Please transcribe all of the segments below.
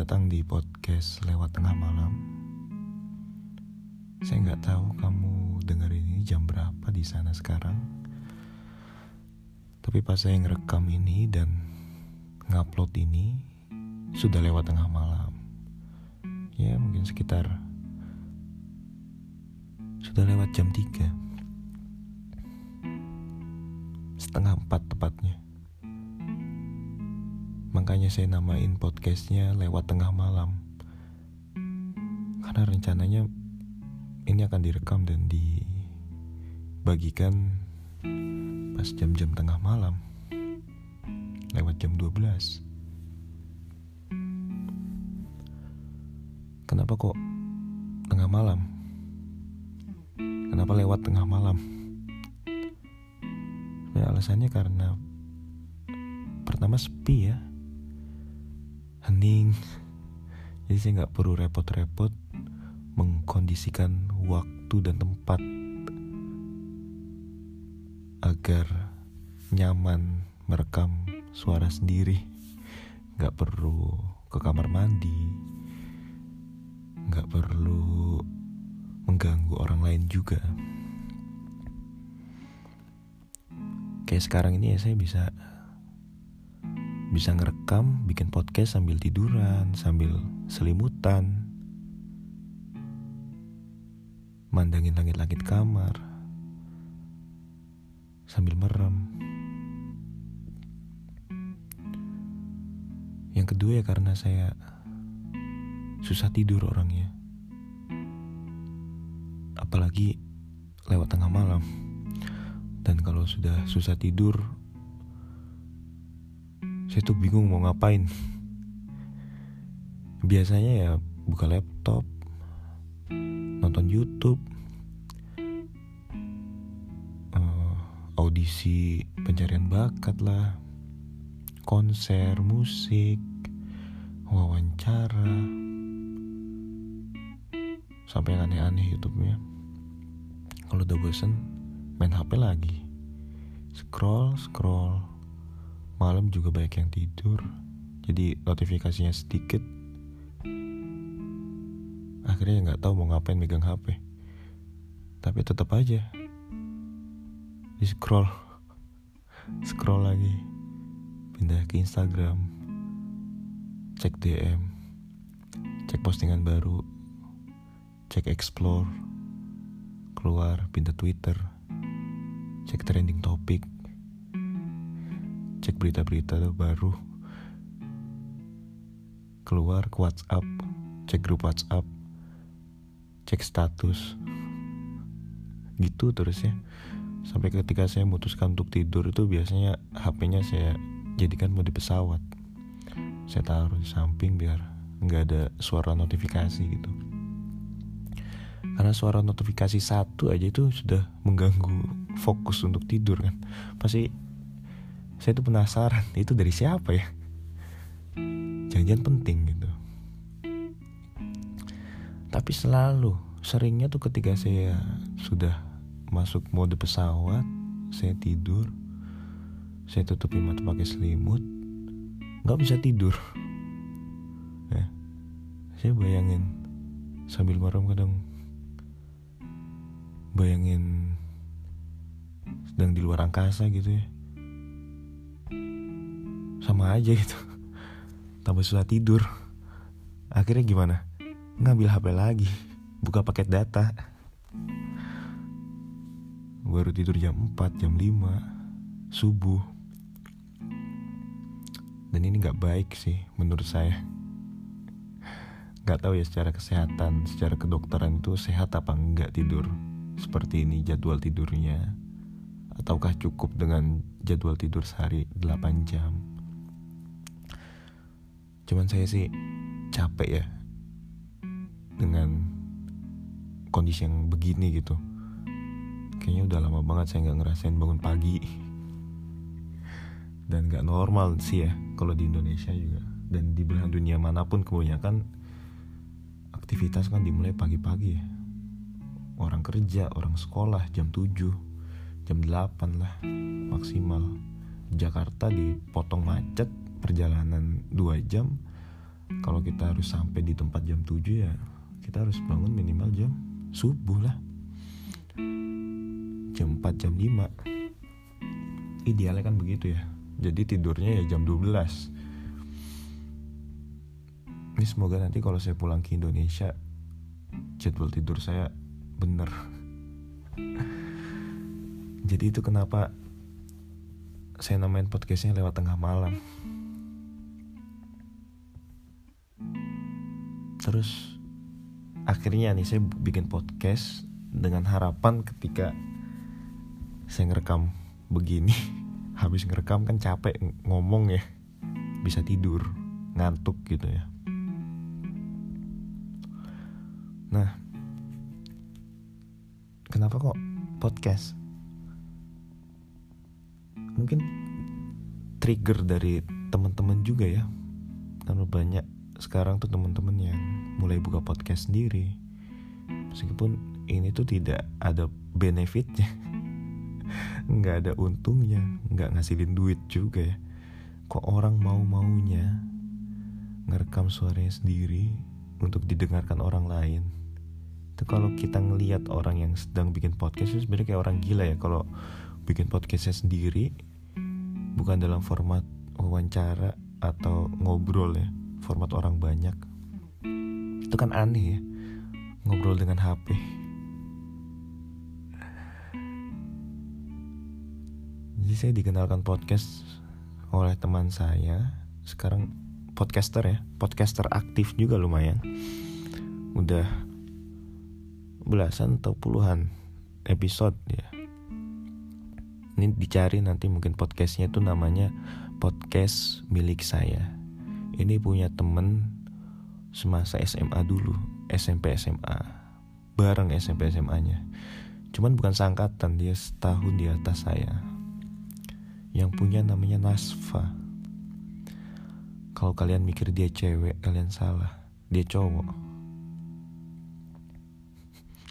Datang di podcast lewat tengah malam. Saya nggak tahu kamu dengerin ini jam berapa di sana sekarang. Tapi pas saya ngerekam ini dan ngupload ini sudah lewat tengah malam. Ya mungkin sekitar sudah lewat jam 3 setengah empat tepatnya. Makanya saya namain podcastnya lewat tengah malam. Karena rencananya ini akan direkam dan dibagikan pas jam-jam tengah malam. Lewat jam 12. Kenapa kok tengah malam? Kenapa lewat tengah malam? Ya alasannya karena pertama sepi ya hening jadi saya nggak perlu repot-repot mengkondisikan waktu dan tempat agar nyaman merekam suara sendiri. Nggak perlu ke kamar mandi. Nggak perlu mengganggu orang lain juga. Kayak sekarang ini ya saya bisa bisa ngerekam, bikin podcast sambil tiduran, sambil selimutan, mandangin langit-langit kamar, sambil merem. Yang kedua ya karena saya susah tidur orangnya. Apalagi lewat tengah malam. Dan kalau sudah susah tidur, saya tuh bingung mau ngapain. Biasanya ya buka laptop nonton YouTube uh, audisi pencarian bakat lah konser musik wawancara sampai yang aneh-aneh YouTube-nya. Kalau udah bosen main HP lagi. Scroll scroll malam juga banyak yang tidur. Jadi notifikasinya sedikit. Akhirnya nggak tahu mau ngapain megang HP tapi tetap aja. Di scroll. Scroll lagi. Pindah ke Instagram. Cek DM cek postingan baru. Cek explore. Keluar pindah Twitter. Cek trending topik cek berita-berita baru. Keluar ke WhatsApp cek grup WhatsApp cek status. Gitu terus ya. Sampai ketika saya memutuskan untuk tidur itu biasanya HP-nya saya jadikan mode pesawat. Saya taruh di samping biar nggak ada suara notifikasi gitu. Karena suara notifikasi satu aja itu sudah mengganggu fokus untuk tidur kan. Pasti saya tuh penasaran itu dari siapa ya? Jangan-jangan penting gitu. Tapi selalu seringnya tuh ketika saya sudah masuk mode pesawat saya tidur saya tutupi mata pakai selimut nggak bisa tidur. Ya. Saya bayangin sambil merem kadang bayangin sedang di luar angkasa gitu ya sama aja gitu. Tambah susah tidur. Akhirnya gimana? Ngambil HP lagi. Buka paket data. Baru tidur jam 4 jam 5 subuh. Dan ini nggak baik sih menurut saya. Nggak tahu ya secara kesehatan secara kedokteran itu sehat apa enggak tidur seperti ini jadwal tidurnya? Ataukah cukup dengan jadwal tidur sehari 8 jam. Cuman saya sih capek ya dengan kondisi yang begini gitu. Kayaknya udah lama banget saya nggak ngerasain bangun pagi. Dan nggak normal sih ya kalau di Indonesia juga. Dan di belahan dunia mana pun kebanyakan aktivitas kan dimulai pagi-pagi ya. Orang kerja orang sekolah jam 7 jam 8 lah maksimal. Jakarta dipotong macet perjalanan 2 jam. Kalau kita harus sampai di tempat jam 7 ya kita harus bangun minimal jam subuh lah. Jam 4 jam 5 idealnya kan begitu ya. Jadi tidurnya ya jam 12 ini semoga nanti kalau saya pulang ke Indonesia jadwal tidur saya bener jadi itu kenapa saya namain podcastnya lewat tengah malam. Terus akhirnya nih saya bikin podcast dengan harapan ketika saya ngerekam begini habis ngerekam kan capek ngomong ya bisa tidur ngantuk gitu ya. Nah kenapa kok podcast mungkin trigger dari teman-teman juga ya. Karena banyak sekarang tuh teman-teman yang mulai buka podcast sendiri. Meskipun ini tuh tidak ada benefitnya nggak ada untungnya nggak ngasilin duit juga ya. Kok orang mau maunya ngerekam suaranya sendiri untuk didengarkan orang lain? Itu kalau kita ngelihat orang yang sedang bikin podcast itu sebenarnya kayak orang gila ya. Kalau bikin podcastnya sendiri bukan dalam format wawancara atau ngobrol ya format orang banyak. Itu kan aneh ya ngobrol dengan HP jadi saya dikenalkan podcast oleh teman saya sekarang podcaster ya podcaster aktif juga lumayan. Udah belasan atau puluhan episode ya ini dicari nanti mungkin podcastnya itu namanya podcast milik saya. Ini punya temen semasa SMA dulu SMP SMA bareng SMP SMA nya cuman bukan sangkatan dia setahun di atas saya. Yang punya namanya Nasfa. Kalau kalian mikir dia cewek kalian salah. Dia cowok.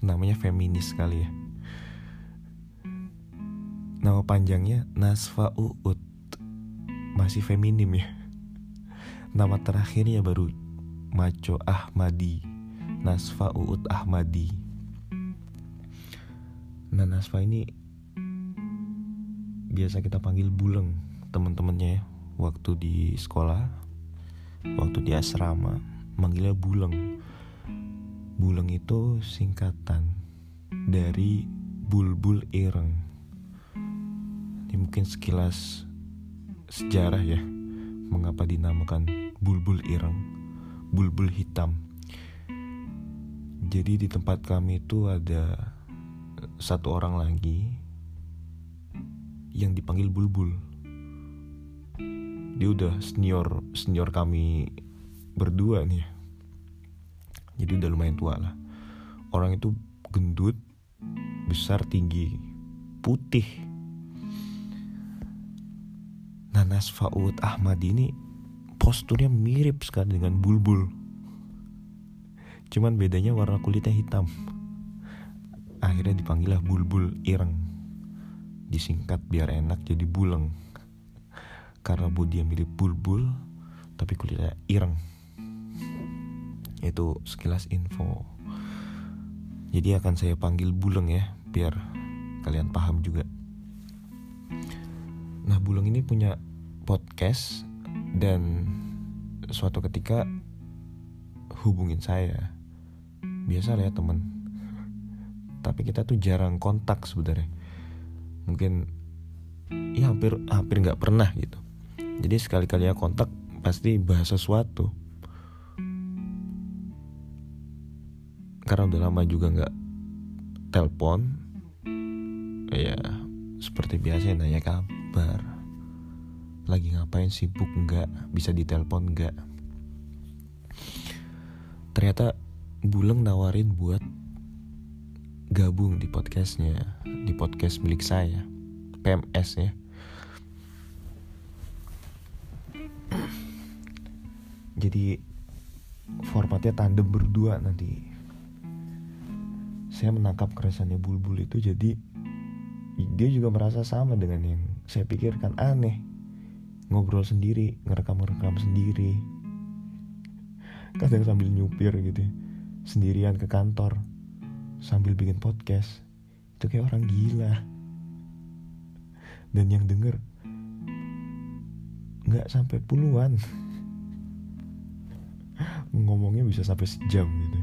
Namanya feminis kali ya nama panjangnya Nasfa Uut masih feminim ya. Nama terakhirnya baru Maco Ahmadi. Nasfa Uut Ahmadi. Nah Nasfa ini Biasa kita panggil Buleng Temen-temennya ya. Waktu di sekolah Waktu di asrama Manggilnya Buleng. Buleng itu singkatan Dari Bulbul Ireng Mungkin sekilas Sejarah ya mengapa dinamakan bulbul ireng, bulbul hitam. Jadi di tempat kami itu ada satu orang lagi yang dipanggil bulbul. Dia udah senior senior kami berdua nih. Jadi udah lumayan tua lah. Orang itu gendut, besar, tinggi, putih Nanas Ahmad ini posturnya mirip sekali dengan Bulbul. Cuman bedanya warna kulitnya hitam. Akhirnya dipanggillah Bulbul Ireng. Disingkat biar enak jadi Buleng. Karena bodi yang mirip Bulbul tapi kulitnya ireng. Itu sekilas info. Jadi akan saya panggil Buleng ya biar kalian paham juga. Nah Bulung ini punya podcast dan suatu ketika hubungin saya. Biasa lah ya temen. Tapi kita tuh jarang kontak sebenarnya. Mungkin ya hampir hampir nggak pernah gitu. Jadi sekali-kali ya kontak pasti bahas sesuatu. Karena udah lama juga nggak telepon. Ya seperti biasa nanya kabar kabar lagi ngapain sibuk nggak bisa ditelepon nggak. Ternyata Buleng nawarin buat gabung di podcastnya di podcast milik saya PMS ya. Jadi formatnya tandem berdua nanti. Saya menangkap keresahannya bulbul itu jadi dia juga merasa sama dengan yang saya pikirkan. Aneh ngobrol sendiri ngerekam ngerekam sendiri. Kadang sambil nyupir gitu ya. sendirian ke kantor sambil bikin podcast. Itu kayak orang gila. Dan yang denger nggak sampai puluhan. Ngomongnya bisa sampai sejam gitu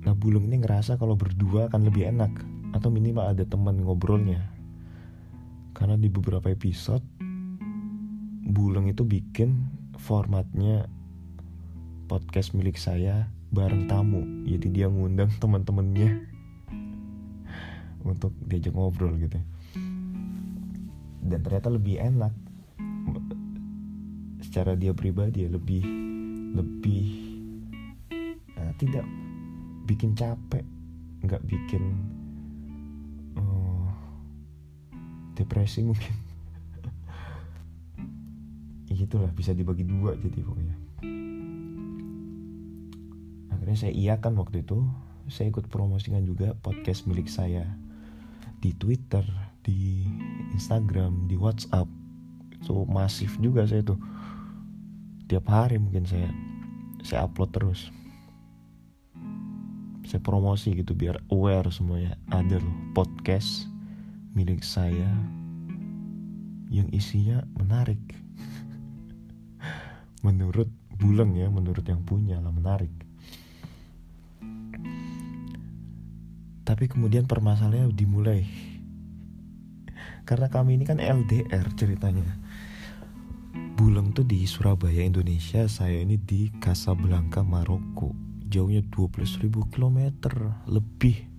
nah bulung ini ngerasa kalau berdua akan lebih enak atau minimal ada teman ngobrolnya karena di beberapa episode bulung itu bikin formatnya podcast milik saya bareng tamu. Jadi dia ngundang teman-temannya untuk diajak ngobrol gitu. Dan ternyata lebih enak. Secara dia pribadi ya lebih lebih uh, tidak bikin capek nggak bikin depresi mungkin. Gitulah bisa dibagi dua jadi pokoknya. Akhirnya saya iya kan waktu itu saya ikut promosikan juga podcast milik saya di Twitter di Instagram di WhatsApp. Itu masif juga saya tuh. Tiap hari mungkin saya saya upload terus. Saya promosi gitu biar aware semuanya ada loh podcast milik saya yang isinya menarik. Menurut Buleng ya menurut yang punya lah menarik. Tapi kemudian permasalahannya dimulai. Karena kami ini kan LDR ceritanya. Buleng tuh di Surabaya Indonesia. Saya ini di Casablanca Maroko. Jauhnya 12.000 km lebih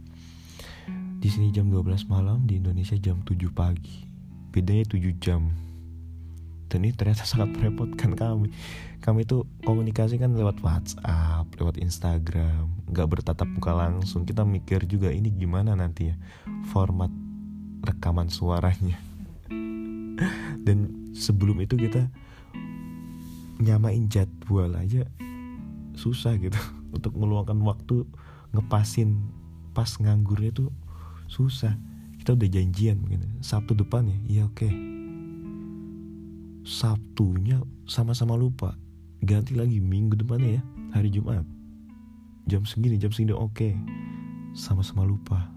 di sini jam 12 malam di Indonesia jam 7 pagi. Bedanya 7 jam. Dan ini ternyata sangat merepotkan kami. Kami tuh komunikasi kan lewat WhatsApp lewat Instagram nggak bertatap muka langsung. Kita mikir juga ini gimana nanti ya format rekaman suaranya. Dan sebelum itu kita nyamain jadwal aja susah gitu. Untuk meluangkan waktu ngepasin pas nganggurnya tuh susah. Kita udah janjian mungkin Sabtu depan ya? Iya oke. Okay. Sabtunya sama-sama lupa. Ganti lagi minggu depannya ya? Hari Jumat. Jam segini jam segini oke. Okay. sama-sama lupa.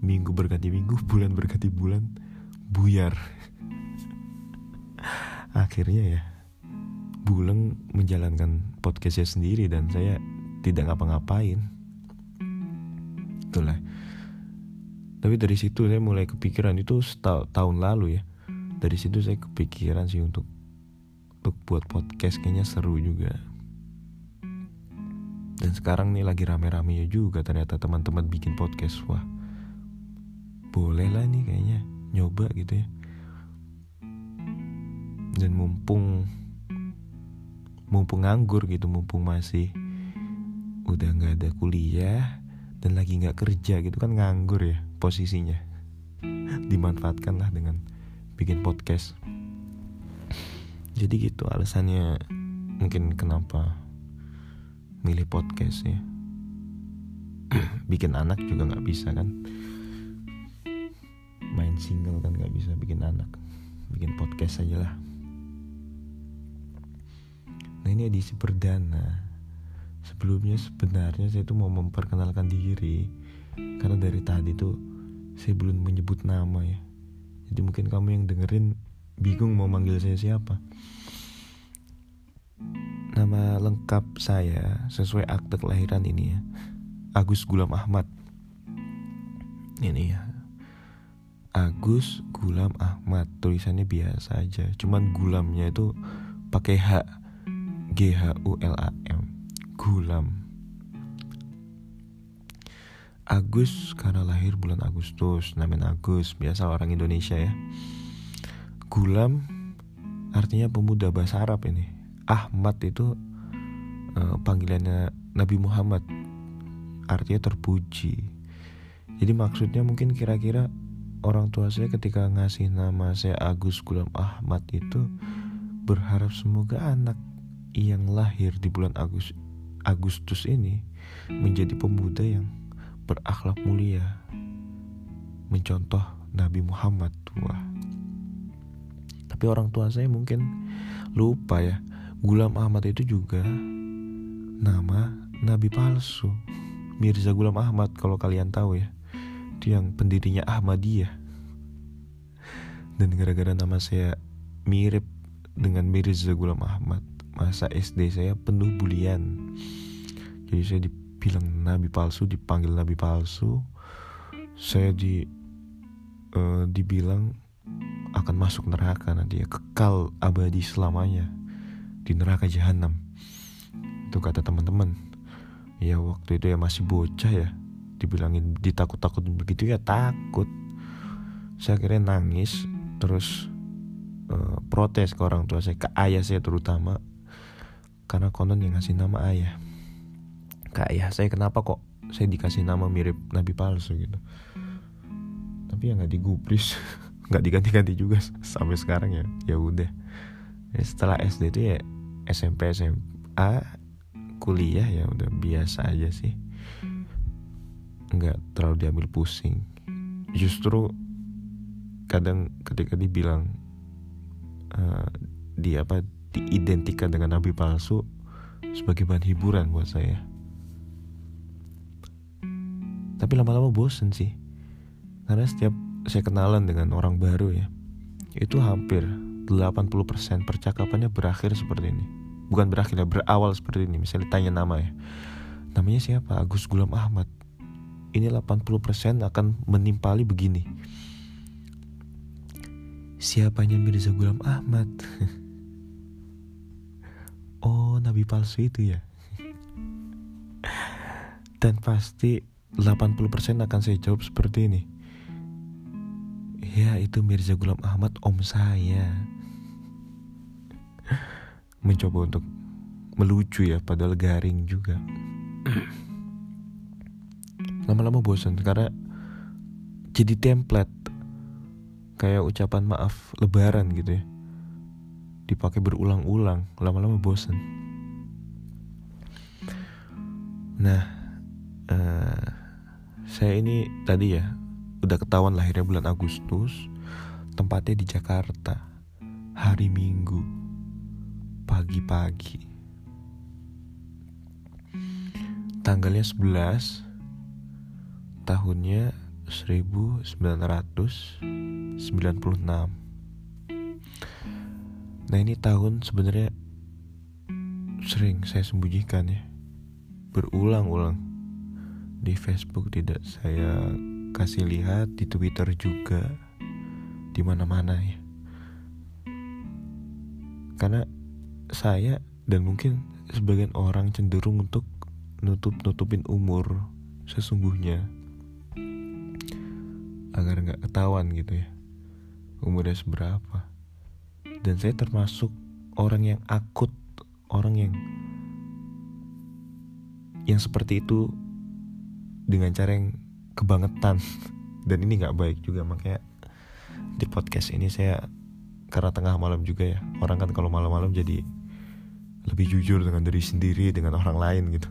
Minggu berganti minggu bulan berganti bulan. Buyar. Akhirnya ya Buleng menjalankan podcastnya sendiri dan saya tidak ngapa-ngapain. Itulah tapi dari situ saya mulai kepikiran itu tahun lalu ya. Dari situ saya kepikiran sih untuk untuk buat podcast kayaknya seru juga. Dan sekarang nih lagi rame-rame ya juga ternyata teman-teman bikin podcast. Wah boleh lah nih kayaknya nyoba gitu ya. Dan mumpung mumpung nganggur gitu mumpung masih udah nggak ada kuliah dan lagi nggak kerja gitu kan nganggur ya posisinya. Dimanfaatkan lah dengan bikin podcast. Jadi gitu alasannya mungkin kenapa milih podcast ya. Bikin anak juga nggak bisa kan? Main single kan nggak bisa bikin anak. Bikin podcast aja lah. Nah ini edisi perdana. Sebelumnya sebenarnya saya tuh mau memperkenalkan diri. Karena dari tadi tuh saya belum menyebut nama ya. Jadi mungkin kamu yang dengerin bingung mau manggil saya siapa. Nama lengkap saya sesuai akte kelahiran ini ya. Agus Gulam Ahmad. Ini ya. Agus Gulam Ahmad. Tulisannya biasa aja. Cuman gulamnya itu pakai H. G H U L A M. Gulam Agus karena lahir bulan Agustus namanya Agus biasa orang Indonesia ya. Gulam artinya pemuda bahasa Arab ini. Ahmad itu uh, panggilannya Nabi Muhammad artinya terpuji. Jadi maksudnya mungkin kira-kira orang tua saya ketika ngasih nama saya Agus Gulam Ahmad itu berharap semoga anak yang lahir di bulan Agus Agustus ini menjadi pemuda yang berakhlak mulia, mencontoh Nabi Muhammad tua. Tapi orang tua saya mungkin lupa ya Gulam Ahmad itu juga nama nabi palsu. Mirza Gulam Ahmad kalau kalian tahu ya itu yang pendirinya Ahmadiyah. Dan gara-gara nama saya mirip dengan Mirza Gulam Ahmad masa SD saya penuh bulian. Jadi saya dibilang nabi palsu dipanggil nabi palsu saya di uh, dibilang akan masuk neraka nanti ya kekal abadi selamanya di neraka jahanam itu kata teman-teman. Ya waktu itu ya masih bocah ya dibilangin ditakut-takut begitu ya takut. Saya kira nangis terus uh, protes ke orang tua saya ke ayah saya terutama karena konon yang ngasih nama ayah ke ayah saya kenapa kok saya dikasih nama mirip nabi palsu? Gitu. Tapi ya nggak digubris nggak diganti-ganti juga sampai sekarang ya. Ya udah. Ya, setelah SD itu ya SMP SMA kuliah ya udah biasa aja sih. Nggak terlalu diambil pusing. Justru kadang ketika dibilang uh, di apa diidentikan dengan nabi palsu sebagai bahan hiburan buat saya tapi lama-lama bosen sih. Karena setiap saya kenalan dengan orang baru ya itu hampir 80% percakapannya berakhir seperti ini. Bukan berakhir ya berawal seperti ini. Misalnya tanya nama ya. Namanya siapa? Agus Gulam Ahmad. Ini 80% akan menimpali begini. Siapanya Mirza Gulam Ahmad? Oh nabi palsu itu ya. Dan pasti 80% akan saya jawab seperti ini. Ya itu Mirza Gulam Ahmad om saya. Mencoba untuk melucu ya padahal garing juga. Lama-lama bosan karena jadi template. Kayak ucapan maaf lebaran gitu ya. Dipakai berulang-ulang lama-lama bosan. Nah uh, saya ini tadi ya udah ketahuan lahirnya bulan Agustus tempatnya di Jakarta hari Minggu pagi-pagi. Tanggalnya 11 tahunnya 1996. Nah, ini tahun sebenarnya sering saya sembunyikan ya. Berulang-ulang di Facebook tidak saya kasih lihat di Twitter juga di mana-mana ya. Karena saya dan mungkin sebagian orang cenderung untuk nutup-nutupin umur sesungguhnya agar nggak ketahuan gitu ya umurnya seberapa dan saya termasuk orang yang akut orang yang yang seperti itu dengan cara yang kebangetan. Dan ini nggak baik juga makanya di podcast ini saya karena tengah malam juga ya. Orang kan kalau malam-malam jadi lebih jujur dengan diri sendiri dengan orang lain gitu.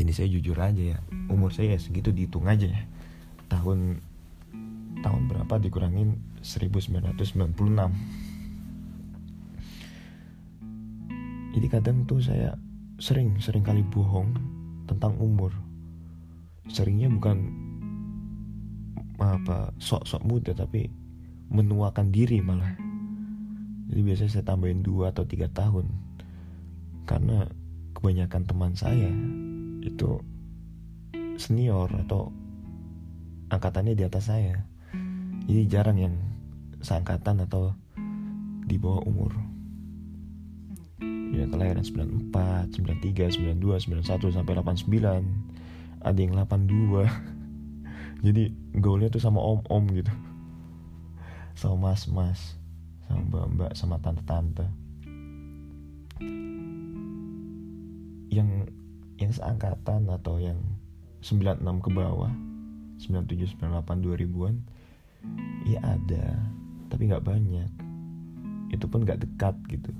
Jadi saya jujur aja ya. Umur saya segitu dihitung aja ya. Tahun tahun berapa dikurangin? 1996 jadi kadang tuh saya sering sering kali bohong tentang umur. Seringnya bukan apa sok-sok muda tapi menuakan diri malah. Jadi biasanya saya tambahin dua atau tiga tahun. Karena kebanyakan teman saya itu senior atau angkatannya di atas saya. Jadi jarang yang seangkatan atau di bawah umur ya kelahiran 94, 93, 92, 91 sampai 89 ada yang 82 jadi gaulnya tuh sama om-om gitu. Sama mas-mas sama mbak-mbak sama tante-tante. Yang yang seangkatan atau yang 96 ke bawah 97 98 2000-an ya ada tapi nggak banyak. Itu pun nggak dekat gitu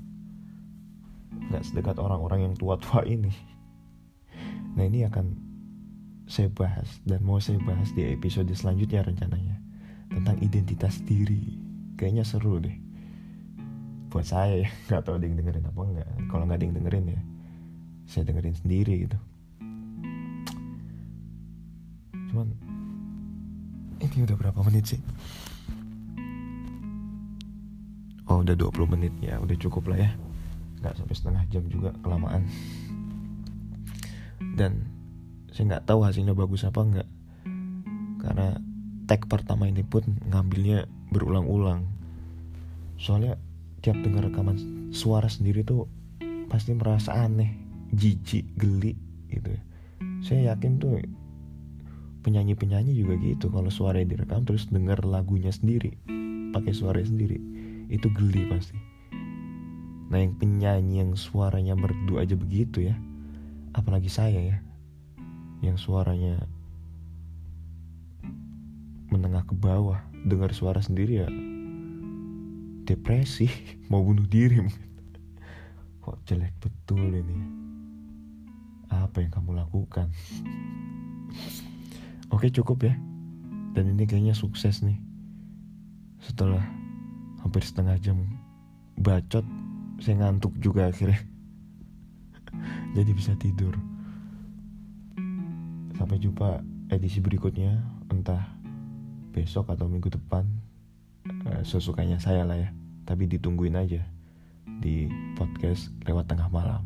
nggak sedekat orang-orang yang tua-tua ini. Nah ini akan saya bahas dan mau saya bahas di episode selanjutnya rencananya tentang identitas diri. Kayaknya seru deh. Buat saya ya nggak tahu ada yang dengerin apa enggak kalau nggak ada yang dengerin ya saya dengerin sendiri gitu. Cuman ini udah berapa menit sih? Oh udah 20 menit ya udah cukup lah ya nggak sampai setengah jam juga kelamaan. Dan saya nggak tahu hasilnya bagus apa enggak karena tag pertama ini pun ngambilnya berulang-ulang. Soalnya tiap dengar rekaman suara sendiri tuh pasti merasa aneh jijik geli gitu saya yakin tuh penyanyi-penyanyi juga gitu. Kalau suara yang direkam terus dengar lagunya sendiri pakai suara sendiri itu geli pasti nah yang penyanyi yang suaranya merdu aja begitu ya. Apalagi saya ya yang suaranya menengah ke bawah. Dengar suara sendiri ya depresi. Mau bunuh diri mungkin. Kok jelek betul ini? Apa yang kamu lakukan? Oke cukup ya. Dan ini kayaknya sukses nih. Setelah hampir setengah jam bacot saya ngantuk juga akhirnya. Jadi bisa tidur. Sampai jumpa edisi berikutnya. Entah besok atau minggu depan. Uh, sesukanya saya lah ya. Tapi ditungguin aja di podcast lewat tengah malam.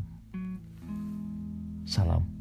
Salam.